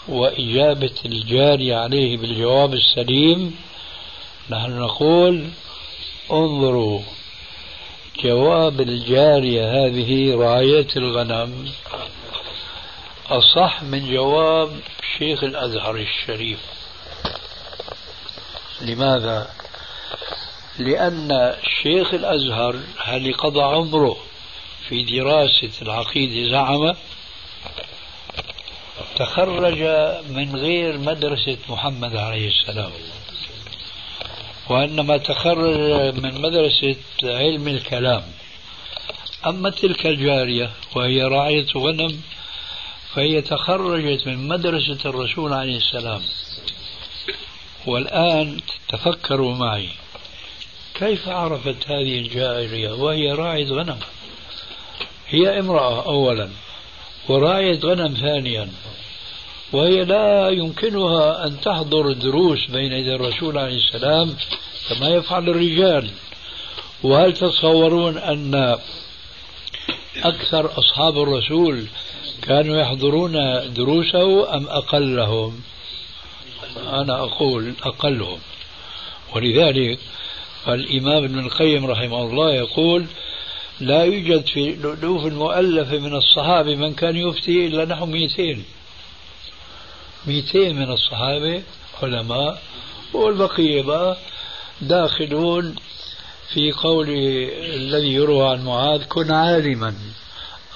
وإجابة الجاري عليه بالجواب السليم نحن نقول انظروا جواب الجارية هذه راية الغنم. أصح من جواب شيخ الأزهر الشريف. لماذا؟ لأن شيخ الأزهر هل قضى عمره في دراسة العقيدة زعم تخرج من غير مدرسة محمد عليه السلام. وإنما تخرج من مدرسة علم الكلام. أما تلك الجارية وهي راعية غنم فهي تخرجت من مدرسة الرسول عليه السلام. والآن تفكروا معي كيف عرفت هذه الجارية وهي راعية غنم؟ هي امرأة أولا وراعية غنم ثانيا. وهي لا يمكنها أن تحضر دروس بين يدي الرسول عليه السلام كما يفعل الرجال. وهل تتصورون أن أكثر أصحاب الرسول كانوا يحضرون دروسه أم أقلهم؟ أنا أقول أقلهم. ولذلك الإمام ابن القيم رحمه الله يقول لا يوجد في الألوف المؤلفة من الصحابة من كان يفتي إلا نحو 200 200 من الصحابة علماء والبقية بقى داخلون في قول الذي يروى عن معاذ كن عالما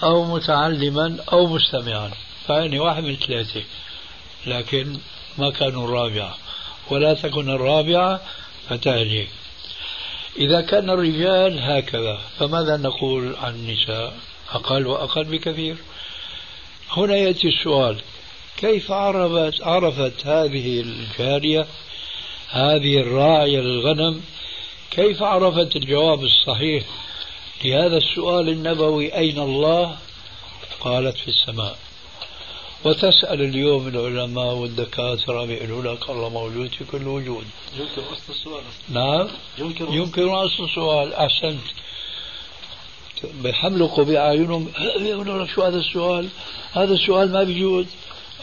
أو متعلما أو مستمعا. فأني واحد من ثلاثة. لكن ما كانوا الرابعة. ولا تكن الرابعة فتهلك إذا كان الرجال هكذا فماذا نقول عن النساء؟ أقل وأقل بكثير. هنا يأتي السؤال. كيف عرفت عرفت هذه الجارية هذه الراعية للغنم كيف عرفت الجواب الصحيح؟ لهذا السؤال النبوي أين الله؟ قالت في السماء. وتسأل اليوم العلماء والدكاترة بيقولوا لك الله موجود في كل وجود. يمكن أصل السؤال. نعم. يمكن, يمكن أصل السؤال. أحسنت. بيحملقوا بأعينهم يقولوا لك شو هذا السؤال؟ هذا السؤال ما بيجوز.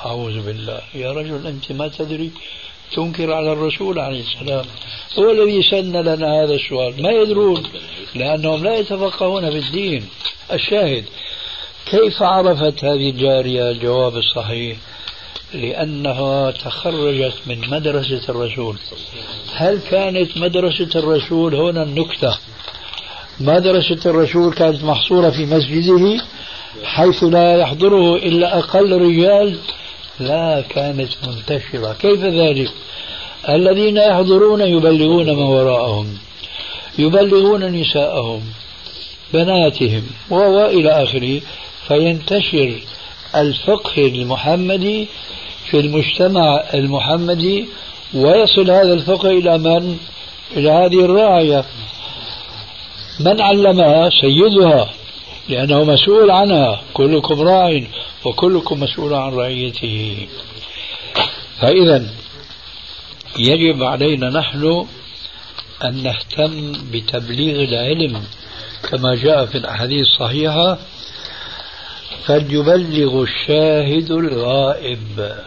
أعوذ بالله. يا رجل أنت ما تدري؟ تنكر على الرسول عليه السلام. هو الذي سن لنا هذا السؤال ما يدرون؟ لأنهم لا يتفقهون في الدين. الشاهد كيف عرفت هذه الجارية الجواب الصحيح؟ لأنها تخرجت من مدرسة الرسول. هل كانت مدرسة الرسول هنا النكتة؟ مدرسة الرسول كانت محصورة في مسجده حيث لا يحضره إلا أقل رجال لا كانت منتشرة. كيف ذلك؟ الذين يحضرون يبلغون ما وراءهم يبلغون نساءهم بناتهم وإلى آخره. فينتشر الفقه المحمدي في المجتمع المحمدي ويصل هذا الفقه إلى من؟ إلى هذه الراعية. من علمها؟ سيدها لأنه مسؤول عنها. كلكم راع. وكلكم مسؤول عن رعيته. فإذا يجب علينا نحن أن نهتم بتبليغ العلم. كما جاء في الأحاديث الصحيحة فليبلغ الشاهد الغائب.